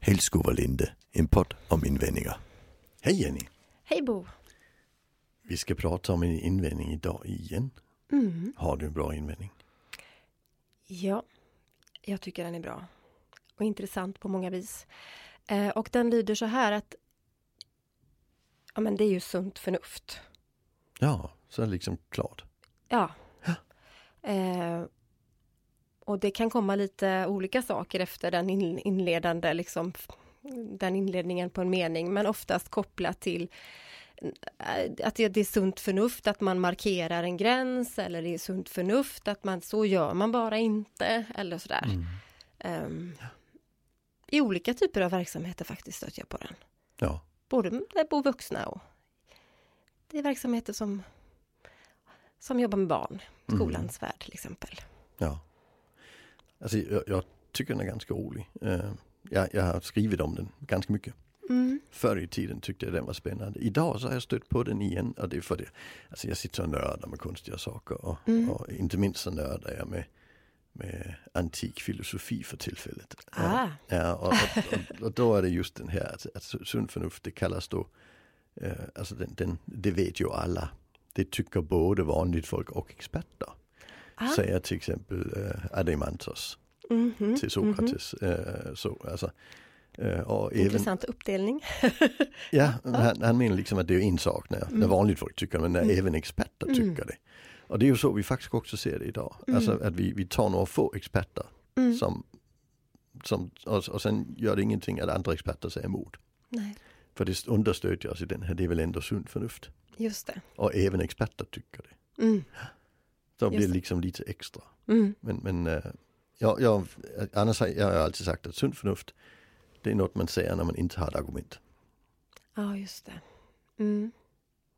Hällskovalinde, en podd om invändningar. Hej Jenny! Hej Bo! Vi ska prata om en invändning idag igen. Mm. Har du en bra invändning? Ja, jag tycker den är bra. Och intressant på många vis. Eh, och den lyder så här att Ja men det är ju sunt förnuft. Ja, så är det liksom klart. Ja. Eh, och det kan komma lite olika saker efter den in, inledande liksom den inledningen på en mening, men oftast kopplat till eh, att det är sunt förnuft att man markerar en gräns eller det är sunt förnuft att man så gör man bara inte eller sådär. Mm. Um, I olika typer av verksamheter faktiskt stöter jag på den. Ja. Både bor vuxna och det är verksamheter som som jobbar med barn, skolans värld till exempel. Ja. Alltså jag, jag tycker den är ganska rolig. Eh, jag, jag har skrivit om den ganska mycket. Mm. Förr i tiden tyckte jag den var spännande. Idag så har jag stött på den igen och det är för det. Alltså jag sitter och nördar med konstiga saker och, Mm. och inte minst så nördar jag med, med antik filosofi för tillfället. Ah. Ja, och, och, och då är det just den här att, att sunt förnuft det kallas då, eh, alltså den, den, det vet ju alla. Det tycker både vanligt folk och experter. Ah. Säger till exempel eh, Adeimantos Mhm, till Sokrates. Eh, så, alltså, eh, och även, Intressant uppdelning. Ja, han, han menar liksom att det är en sak när, när vanligt folk tycker men när även experter tycker det. Och det är ju så vi faktiskt också ser det idag. Alltså att vi, vi tar några få experter som, som och, och sen gör det ingenting att andra experter säger emot. Nej, För det understödjer oss i den här, det är väl ändå sunt förnuft. just det. Och även experter tycker det. Mm. Så blir det liksom lite extra. Mm. Men, men jag, jag, annars har jag alltid sagt att sunt förnuft det är något man säger när man inte har ett argument. Ja, just det. Mm.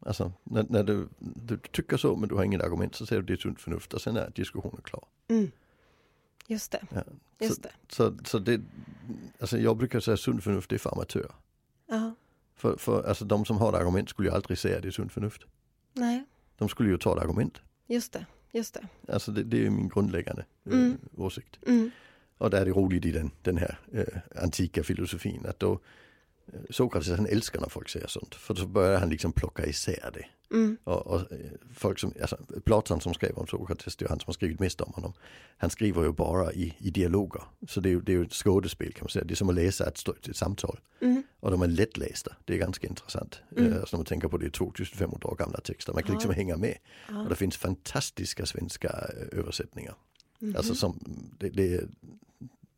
Alltså när, när du, du tycker så men du har inget argument så säger du det är sunt förnuft och sen är diskussionen klar. Mm. Just det, Ja. just så, det. så, så det, alltså jag brukar säga sunt förnuft det är för amatörer. Ja, För, för alltså de som har ett argument skulle ju aldrig säga det är sunt förnuft. nej, De skulle ju ta ett argument. just det, just det. Alltså det, det är min grundläggande eh, Mm. åsikt. Mm. Och där är det roligt i den, den här eh, antika filosofin att då Sokrates han älskar när folk säger sånt. För så börjar han liksom plocka isär det. Mm. Och, och eh, folk som, alltså Platon som skrev om Sokrates, det är han som har skrivit mest om honom. Han skriver ju bara i, i dialoger. Så det är, ju, det är ju ett skådespel kan man säga. Det är som att läsa ett, ett samtal. Mm. Och de är lättlästa. Det är ganska intressant. Mm. Eh, alltså när man tänker på det är 2500 år gamla texter. Man kan Ja. liksom hänga med. Ja. Och det finns fantastiska svenska eh, översättningar. Mhm. Alltså som, det, det,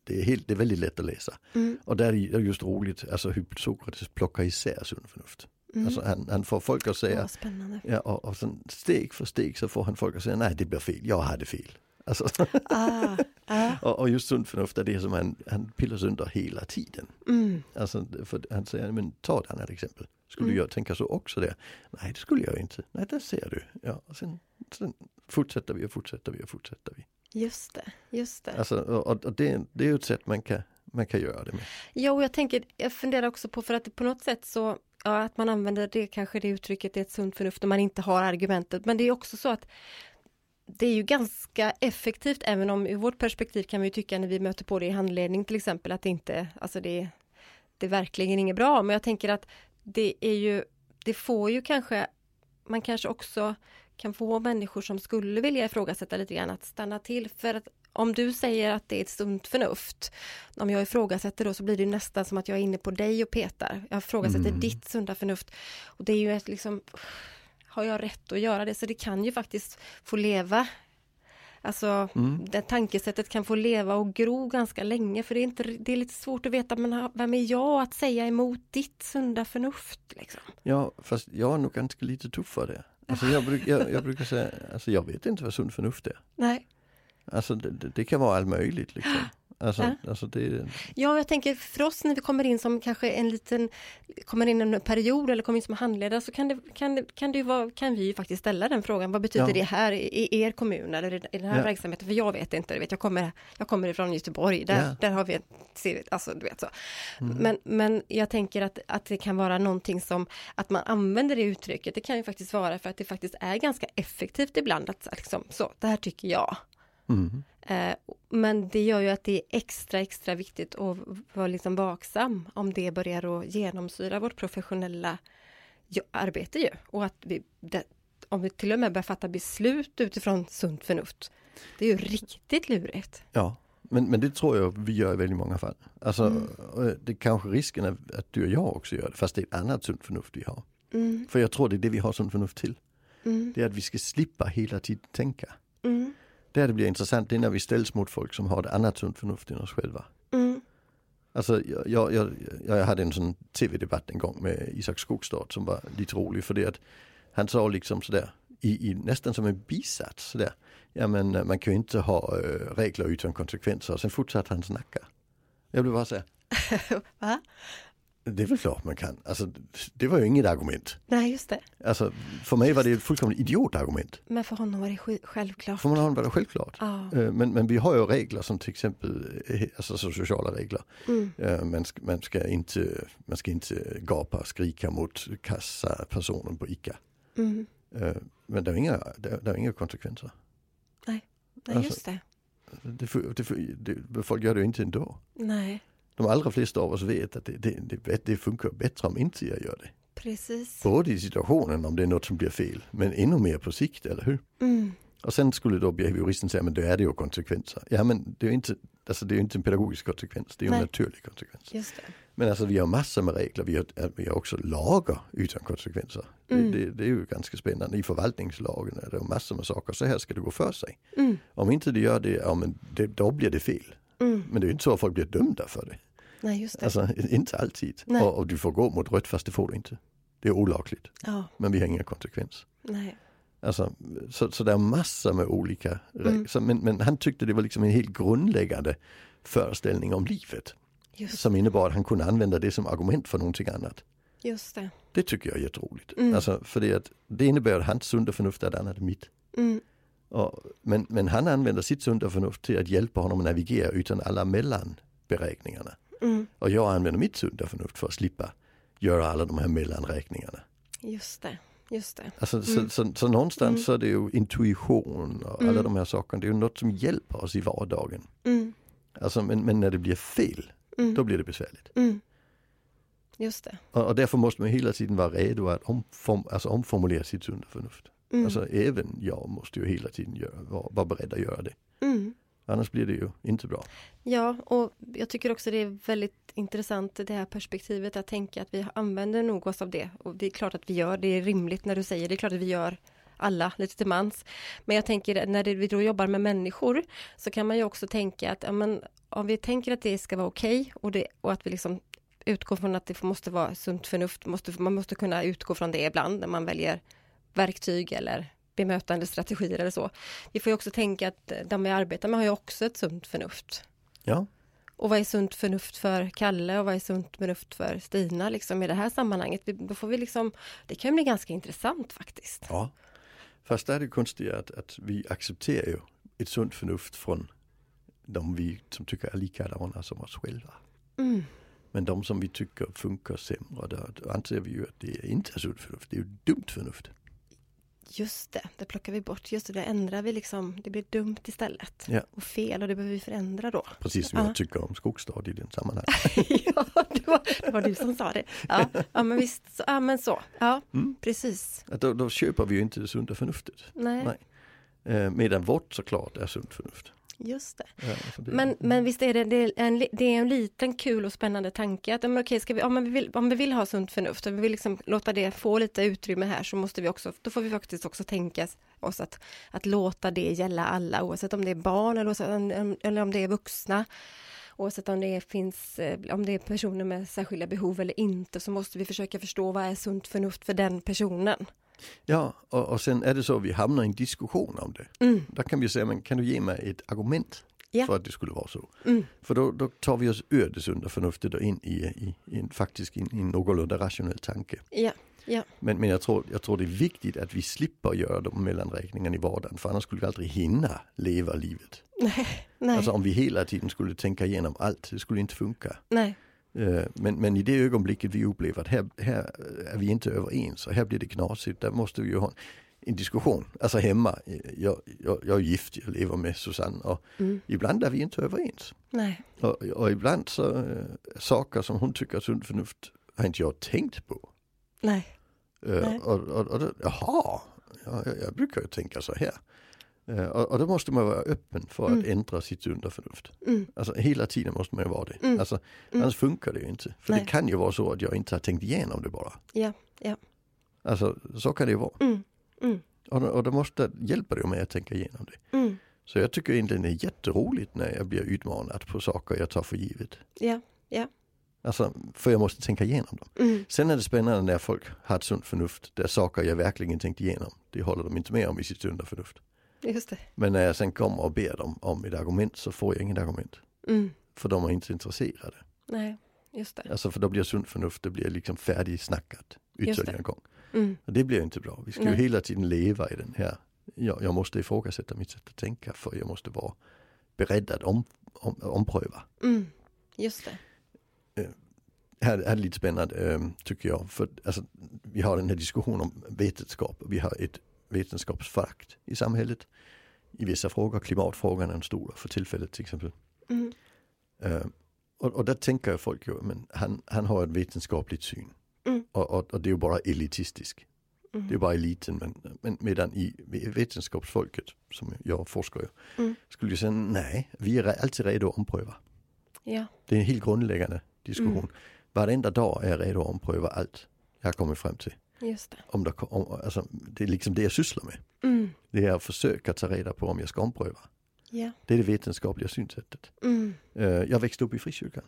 det, är helt, det är väldigt lätt att läsa. Mm. Och där är det just roligt, alltså hur Sokrates plockar isär sunt förnuft. Mm. Alltså han, han får folk att säga, spännande. ja, och, och sen steg för steg så får han folk att säga nej det blir fel, jag hade fel. Alltså, Ah, ah, och, och just sunt förnuft är det som han, han pillar sönder hela tiden. mm. Alltså, för han säger, men ta ett annat exempel. Skulle Mm. jag tänka så också där? Nej det skulle jag inte. Nej där ser du. Ja, och sen, sen fortsätter vi och fortsätter vi och fortsätter vi. Just det, just det. Alltså, och, och det, det är ju ett sätt man kan, man kan göra det med. Ja, och jag tänker, jag funderar också på för att på något sätt så, ja, att man använder det, kanske det uttrycket, det är ett sunt förnuft, när man inte har argumentet, men det är också så att det är ju ganska effektivt, även om ur vårt perspektiv kan vi tycka när vi möter på det i handledning till exempel, att det inte, alltså det, det är verkligen inget bra, men jag tänker att det är ju, det får ju kanske, man kanske också kan få människor som skulle vilja ifrågasätta lite grann att stanna till, för att om du säger att det är ett sunt förnuft, om jag ifrågasätter då så blir det nästan som att jag är inne på dig och petar. Jag ifrågasätter Mm. ditt sunda förnuft. Och det är ju ett liksom, har jag rätt att göra det? Så det kan ju faktiskt få leva. Alltså, Mm. det tankesättet kan få leva och gro ganska länge för det är, inte, det är lite svårt att veta, men vem är jag att säga emot ditt sunda förnuft? Liksom? Ja, fast jag är nog ganska lite tuffare. Alltså jag, bruk, jag, jag brukar säga, alltså jag vet inte vad sunt förnuft är. Nej. Alltså det, det, det kan vara allt möjligt liksom. Alltså, Ja. alltså det, Ja, jag tänker för oss när vi kommer in som kanske en liten, kommer in en period eller kommer in som handledare så kan, det, kan, kan, det vara, kan vi ju faktiskt ställa den frågan. Vad betyder Ja. det här i, er kommun eller i den här Ja. verksamheten? För jag vet inte, vet, jag, kommer, jag kommer ifrån Göteborg, där, Ja. där har vi ett, alltså du vet så. Mm. Men, men jag tänker att, att det kan vara någonting som, att man använder det uttrycket, det kan ju faktiskt vara för att det faktiskt är ganska effektivt ibland att liksom, så, det här tycker jag. mm. Eh, men det gör ju att det är extra, extra viktigt att vara liksom vaksam om det börjar att genomsyra vårt professionella arbete ju. Och att vi, det, om vi till och med börjar fatta beslut utifrån sunt förnuft. Det är ju riktigt lurigt. Ja, men, men det tror jag vi gör i väldigt många fall. Alltså, mm. det kanske risken är att du och jag också gör det, fast det är ett annat sunt förnuft vi har. Mm. För jag tror det är det vi har sunt förnuft till. Mm. Det är att vi ska slippa hela tiden tänka. Mm. Där det blir intressant det är när vi ställs mot folk som har ett annat sunt förnuft än oss själva. Mm. Alltså jag, jag, jag, hade en sån tv-debatt en gång med Isak Skogstad som var lite rolig för det att han sa liksom sådär i, i, nästan som en bisats sådär. Ja men eh, man kan ju inte ha äh, regler utan konsekvenser. Sen fortsatte han snacka. Jag blev bara såhär. Va? Det är väl klart man kan. Alltså, det var ju inget argument. Nej, just det. Alltså, för mig var det ett fullkomligt idiotargument. Men för honom var det självklart. För honom var det självklart. Ah. Men, men vi har ju regler som till exempel eh, alltså sociala regler. Mm. Eh, man, ska, man, ska inte, man ska inte gapa och skrika mot kassapersonen på ICA. Mm. Men det är inga, det, det är inga konsekvenser. Nej, Nej alltså, just det. Det, det, det. Folk gör det ju inte ändå. Nej de allra flesta av oss vet att det, det, det, funkar bättre om inte jag gör det. Precis. Både i situationen om det är något som blir fel, men ännu mer på sikt, eller hur? Mm. Och sen skulle då behavioristen säga, men då är det ju konsekvenser. Ja men det är ju inte, alltså det är inte en pedagogisk konsekvens, det är ju en naturlig konsekvens. Men alltså vi har massor med regler, vi har, vi har också lagar utan konsekvenser. Mm. Det, det, det, är ju ganska spännande. I förvaltningslagen är det massor med saker, så här ska det gå för sig. Mm. Om inte det gör det, ja men det, då blir det fel. Mm. Men det är inte så att folk blir dömda för det. Nej, just det. Alltså inte alltid. Och, och, du får gå mot rött fast det får du inte. Det är olagligt. Ja. Men vi har inga konsekvens. Nej. Alltså, så, så det är massor med olika mm. så, men, men, han tyckte det var liksom en helt grundläggande föreställning om livet. Just som innebar att han kunde använda det som argument för någonting annat. Just det. Det tycker jag är jätteroligt. Mm. Alltså, för det, att, det innebär att hans sunda förnuft är ett annat än mitt. Mm. Och, men, men han använder sitt sunda förnuft till att hjälpa honom att navigera utan alla mellanberäkningarna. Mm. Och jag använder mitt sunda förnuft för att slippa göra alla de här mellanräkningarna. Just det. Just det. Alltså, mm. så, så, så, någonstans mm. så är det ju intuition och alla mm. de här sakerna. Det är ju något som hjälper oss i vardagen. Mm. Alltså, men, men, när det blir fel, mm. då blir det besvärligt. Just det. Och, och, därför måste man hela tiden vara redo att omform, alltså omformulera sitt sunda förnuft. Mm. Alltså även jag måste ju hela tiden göra, vara, vara beredd att göra det. Mm. Annars blir det ju inte bra. Ja, och jag tycker också det är väldigt intressant det här perspektivet att tänka att vi använder nog oss av det. Och det är klart att vi gör, det är rimligt när du säger det, är klart att vi gör alla lite till mans. Men jag tänker när vi då jobbar med människor så kan man ju också tänka att ja, men, om vi tänker att det ska vara okej okay och, det, och att vi liksom utgår från att det måste vara sunt förnuft, måste, man måste kunna utgå från det ibland när man väljer verktyg eller bemötande strategier eller så. Vi får ju också tänka att de vi arbetar med har ju också ett sunt förnuft. Ja. Och vad är sunt förnuft för Kalle och vad är sunt förnuft för Stina liksom i det här sammanhanget? Då får vi liksom, det kan bli ganska intressant faktiskt. Ja. Fast är det konstiga att, att vi accepterar ju ett sunt förnuft från de vi som tycker är likadana som oss själva. Mm. Men de som vi tycker funkar sämre, då, då anser vi ju att det inte är sunt förnuft, det är ju dumt förnuft. Just det, det plockar vi bort. Just det, det ändrar vi liksom. Det blir dumt istället. Ja. Och fel och det behöver vi förändra då. Precis som ja. jag tycker om Skogstad i den sammanhanget. ja, det var, det var, du som sa det. Ja, ja men visst, så, ja men så. Ja, mm. precis. Då, då, köper vi ju inte det sunda förnuftet. Nej. Nej. Eh, medan vårt såklart är sunt förnuft. Just det. Ja, men, men visst är det, det, är en, det är en liten kul och spännande tanke att men okej, ska vi, om, vi vill, om vi vill ha sunt förnuft och vi vill liksom låta det få lite utrymme här så måste vi också, då får vi faktiskt också tänka oss att, att låta det gälla alla oavsett om det är barn eller, eller om det är vuxna. Oavsett om det finns, eh, om det är personer med särskilda behov eller inte så måste vi försöka förstå vad är sunt förnuft för den personen. Ja, och, och sen är det så att vi hamnar i en diskussion om det. Mm. Där kan vi säga, men kan du ge mig ett argument ja. för att det skulle vara så? Mm. För då, då, tar vi oss ur det sunda förnuftet och in i, i, i en, faktiskt in, i en någorlunda rationell tanke. Ja. Ja. Men, men jag, tror, jag tror det är viktigt att vi slipper göra de mellanräkningarna i vardagen för annars skulle vi aldrig hinna leva livet. Nej, nej. Alltså om vi hela tiden skulle tänka igenom allt, det skulle inte funka. Nej. Eh, men, men i det ögonblicket vi upplever att här, här är vi inte överens och här blir det knasigt, där måste vi ju ha en diskussion, alltså hemma. Jag, jag, jag är gift, jag lever med Susanne och Mm. ibland är vi inte överens. Nej. Och, och ibland så äh, saker som hon tycker är sunt förnuft har inte jag tänkt på. Nej. Äh, Nej. och, och, och jaha, ja, jag, jag brukar ju tänka så här. Äh, och, och då måste man vara öppen för att Mm. ändra sitt sunda förnuft. Mm. Alltså hela tiden måste man vara det. Mm. Alltså, Mm. annars funkar det ju inte. För Nej. det kan ju vara så att jag inte har tänkt igenom det bara. Ja. Ja. Alltså så kan det ju vara. Mm. Mm. Och, och då måste hjälpa det mig att tänka igenom det. Så jag tycker egentligen det är jätteroligt när jag blir utmanad på saker jag tar för givet. Ja. Alltså, för jag måste tänka igenom dem. Mm. Sen är det spännande när folk har ett sunt förnuft, där saker jag verkligen tänkt igenom, det håller de inte med om i sitt sunda förnuft. Just det. Men när jag sen kommer och ber dem om ett argument så får jag inget argument. Mm. För de är inte intresserade. Nej. Just det. Alltså för då blir sunt förnuft, det blir liksom färdigsnackat ytterligare en gång. Mm. Och det blir ju inte bra. Vi ska ju Nej. hela tiden leva i den här, jag, jag måste ifrågasätta mitt sätt att tänka för jag måste vara beredd att om, om, ompröva. Mm. Just det. Här här är det lite spännande eh, tycker jag. För alltså, vi har den här diskussionen om vetenskap. Vi har ett vetenskapsförakt i samhället. I vissa frågor, klimatfrågan är en stor för tillfället till exempel. Mm. Eh, och, och där tänker folk ju, men han, han har ett vetenskapligt syn. Mm. Och, och, och det är ju bara elitistisk. Mm. Det är bara eliten. Men, men medan i vetenskapsfolket, som jag forskar ju, Mm. skulle ju säga nej, vi är alltid redo att ompröva. Ja. Det är en helt grundläggande diskussion. Mm. Varenda dag är jag redo att ompröva allt jag har kommit fram till. Just det. Om det, om, alltså, det är liksom det jag sysslar med. Mm. Det är att försöka ta reda på om jag ska ompröva. Ja. Det är det vetenskapliga synsättet. Mm. Eh, Jag växte upp i frikyrkan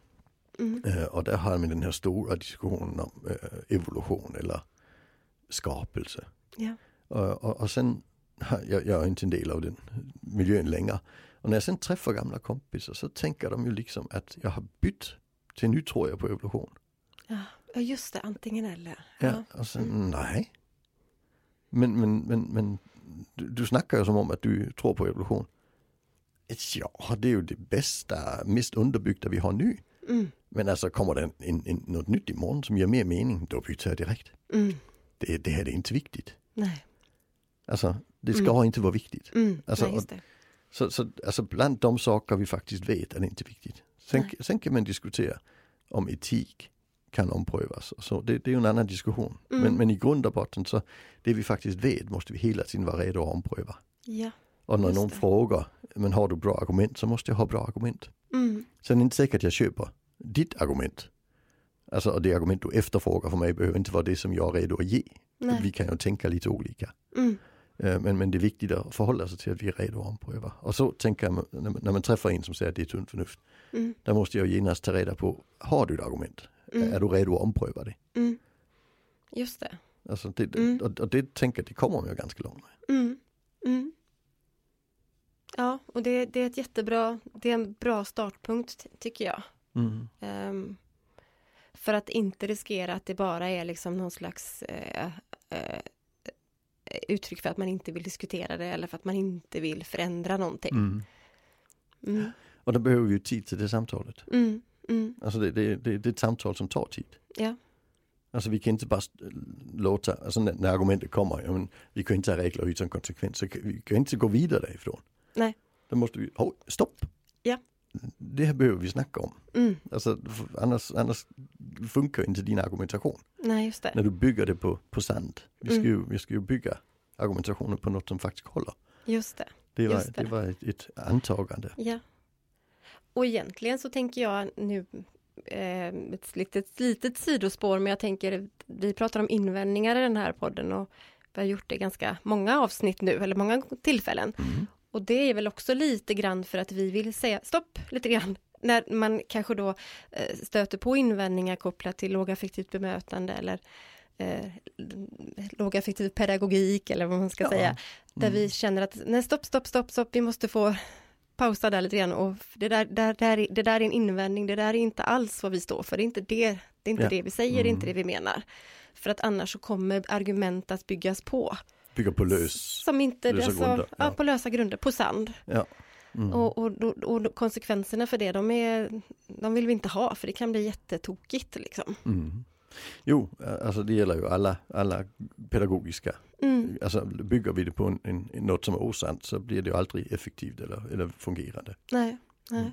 Mm. Eh, och där har vi den här stora diskussionen om eh, evolution eller skapelse. Ja. Och, och, och sen, jag, jag är inte en del av den miljön längre. Och när jag sen träffar gamla kompisar så tänker de ju liksom att jag har bytt till nu tror jag på evolution. Ja. Ja, just det. Antingen eller. Ja, och sen, nej. Men, men, men, men du, du snackar ju som om att du tror på evolution. Ja, det är ju det bästa, mest underbyggda vi har nu. Mm. Men alltså kommer det en, en, något nytt imorgon som ger mer mening, då byter jag direkt. Mm. Det, det här är inte viktigt. Nej. Alltså, det ska inte vara viktigt. Mm. Alltså, Nej. Så, så alltså bland de saker vi faktiskt vet är det inte viktigt. Sen, sen kan man diskutera om etik kan omprövas. Så det, det är ju en annan diskussion. Mm. Men, men i grund och botten så det vi faktiskt vet måste vi hela tiden vara redo att ompröva. Ja. Och när någon det. frågar, men har du bra argument så måste jag ha bra argument. Mm. Sen är det inte säkert att jag köper ditt argument. Alltså och det argument du efterfrågar för mig behöver inte vara det som jag är redo att ge. Nej. Vi kan ju tänka lite olika. Mm. Eh, Men, men det är viktigt att förhålla sig till att vi är redo att ompröva. Och så tänker jag när man, när man träffar en som säger att det är sunt förnuft. Mm. Där måste jag genast ta reda på, har du ett argument? Mm. Är du redo att ompröva det? Mm. Just det. Alltså det Mm. och, och det tänker jag, det kommer man ju ganska långt med. Mm. Mm. Ja, och det, det är ett jättebra, det är en bra startpunkt ty- tycker jag. Ehm, för att inte riskera att det bara är liksom någon slags eh, eh, uttryck för att man inte vill diskutera det eller för att man inte vill förändra någonting. Mm. Mm. Och då behöver vi ju tid till det samtalet. Mm. Mm. Alltså det, det, det, det är ett samtal som tar tid. Ja. Alltså vi kan inte bara låta, alltså när, när argumentet kommer, ja, men vi kan inte ha regler utan konsekvens, så kan- vi kan inte gå vidare därifrån. Nej. Då måste vi, oh, stopp! Ja. Det här behöver vi snacka om. Mm. Alltså, annars, annars funkar inte din argumentation. Nej, just det. När du bygger det på, på sand. Vi ska, Mm. ju, vi ska ju bygga argumentationen på något som faktiskt håller. Just det. Det var, det. det. var ett, ett antagande. Ja. Och egentligen så tänker jag nu eh, ett litet, litet sidospår, men jag tänker vi pratar om invändningar i den här podden och vi har gjort det ganska många avsnitt nu, eller många tillfällen. Mm. Och det är väl också lite grann för att vi vill säga stopp lite grann. När man kanske då eh, stöter på invändningar kopplat till lågaffektivt bemötande eller eh, lågaffektiv pedagogik eller vad man ska Ja. säga. Där Mm. vi känner att nej stopp, stopp, stopp, stopp, vi måste få pausa där lite grann och det där, där, där, det där är en invändning, det där är inte alls vad vi står för, det är inte det, det, är inte Ja. det vi säger, det är inte det Mm. vi menar. För att annars så kommer argument att byggas på. Bygga på lös. Som inte, lösa alltså, grunder, ja. ja. på lösa grunder, på sand. Ja. Mm. Och, och, och, och konsekvenserna för det, de, är, de vill vi inte ha, för det kan bli jättetokigt liksom. Mm. Jo, alltså det gäller ju alla, alla pedagogiska. Mm. Alltså bygger vi det på en, en, något som är osant så blir det ju aldrig effektivt eller, eller fungerande. Nej, nej. Mm.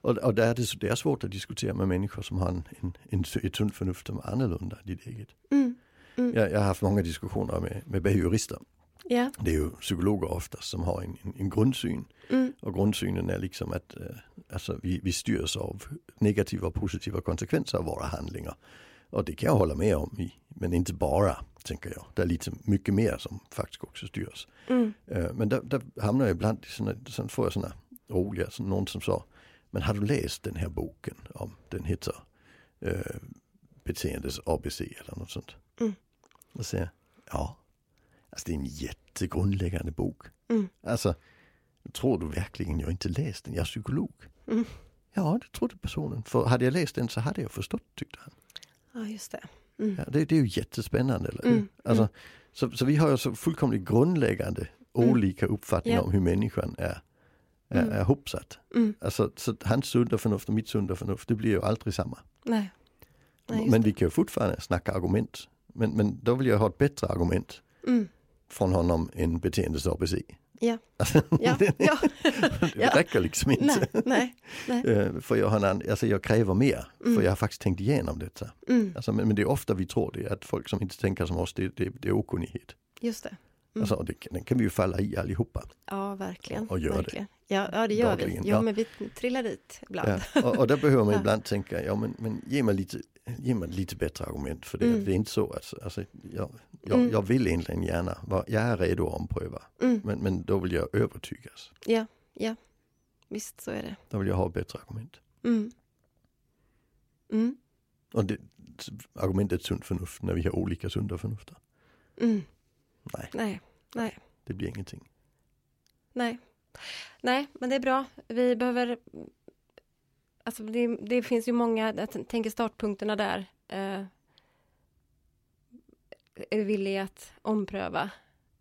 Och, och där är det, det är svårt att diskutera med människor som har en, en, en, ett sunt förnuft som är annorlunda än ditt eget. Mm. Mm. Jag, jag har haft många diskussioner med, med behaviorister. Ja. Det är ju psykologer oftast som har en, en, en grundsyn. Mm. Och grundsynen är liksom att eh, alltså vi, vi styrs av negativa och positiva konsekvenser av våra handlingar. Och det kan jag hålla med om, i, men inte bara, tänker jag. Det är lite mycket mer som faktiskt också styrs. Mm. Eh, men där, där hamnar jag ibland, såna, sen får jag sådana roliga, så någon som sa, men har du läst den här boken om, den heter eh, Beteendes ABC eller något sånt. Mm. Och säger ja, alltså det är en jättegrundläggande bok. Mm. Alltså, tror du verkligen jag inte läst den? Jag är psykolog. Mm. Ja, det trodde personen. För hade jag läst den så hade jag förstått, tyckte han. Ja, just det. Mm. Ja, det, det är ju jättespännande, eller hur? Mm, Alltså, mm. så, så vi har ju så fullkomligt grundläggande Mm. olika uppfattningar Ja. om hur människan är, är, Mm. är hopsatt. Alltså, så hans sunda förnuft och mitt sunda förnuft, det blir ju aldrig samma. Nej. Nej, men vi kan ju fortfarande snacka argument. Men, men då vill jag ha ett bättre argument från honom än beteendes ABC. Ja. Alltså, Ja. det, ja. det Ja. räcker liksom inte. Nej. Nej. Nej. Eh, För jag, har en, alltså jag kräver mer, Mm. för jag har faktiskt tänkt igenom detta. Mm. Alltså, men, men det är ofta vi tror det, att folk som inte tänker som oss, det, det, det är okunnighet. Just det. Mm. Alltså, det, den kan vi ju falla i allihopa. Ja, verkligen. Och gör det. verkligen. Ja, ja, det gör Dagligen, vi. Jo, ja. men vi trillar dit ibland. Ja. Och, och där behöver man Ja. ibland tänka, ja men, men ge, mig lite, ge mig lite bättre argument för det. Mm. Det är inte så att alltså, jag, jag, Mm. jag vill egentligen gärna, vara- jag är redo att ompröva. Mm. Men, men då vill jag övertygas. Ja, ja. Visst, så är det. Då vill jag ha bättre argument. Mm. Mm. Och det, argumentet sunt förnuft när vi har olika sunda förnufter. Mm. Nej, Nej, nej, det blir ingenting. nej. Nej, men det är bra. Vi behöver... Alltså det, det finns ju många, jag tänker startpunkterna där. Eh, villig att ompröva.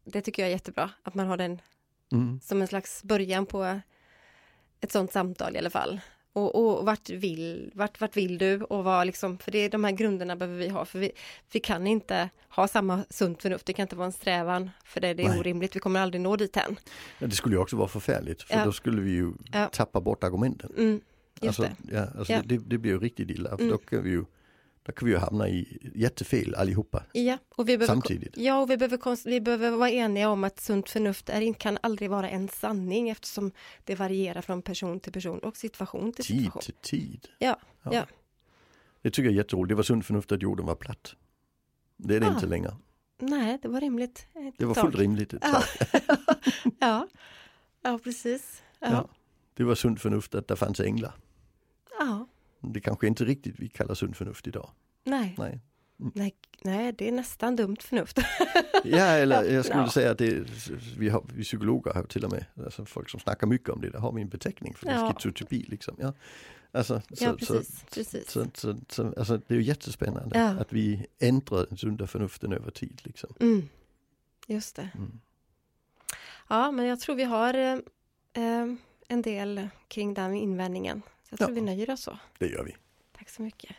Det tycker jag är jättebra, att man har den Mm. som en slags början på ett sånt samtal i alla fall. Och, och vart, vill, vart, vart vill du och vad liksom, för det är de här grunderna behöver vi ha, för vi, vi kan inte ha samma sunt förnuft, det kan inte vara en strävan, för det, det är Nej. orimligt, vi kommer aldrig nå dit än. Ja, det skulle ju också vara förfärligt, för Ja. då skulle vi ju Ja. tappa bort argumenten. Mm, alltså, det. Ja, alltså. Det, det blir ju riktigt illa, för Mm. då kan vi ju då kan vi ju hamna i jättefel allihopa Ja, och vi behöver, samtidigt. ja, och vi behöver, vi behöver vara eniga om att sunt förnuft är, kan aldrig vara en sanning eftersom det varierar från person till person och situation till Tid situation. till tid. Ja, ja. Det tycker jag är jätteroligt. Det var sunt förnuft att jorden var platt. Det är det Ah, inte längre. Nej, det var rimligt. ett Det var tag. fullt rimligt ett Ja. ja. ja, precis. Ja. Ja. Det var sunt förnuft att det fanns änglar. ja. Det kanske inte riktigt vi kallar sunt förnuft idag. Nej. Nej. Nej, nej, det är nästan dumt förnuft. Ja, eller jag skulle Ja. säga att det, vi, har, vi psykologer har till och med, alltså folk som snackar mycket om det, där har vi en beteckning för Ja. schizotypi liksom. Ja. Alltså, så, ja, så, precis. precis. så, så, så, alltså, det är ju jättespännande Ja. att vi ändrar den sunda förnuften över tid. Liksom. Mm. Just det. Mm. Ja, men jag tror vi har eh, eh, en del kring den invändningen. Så jag tror Ja. vi nöjer oss så. Det gör vi. Tack så mycket.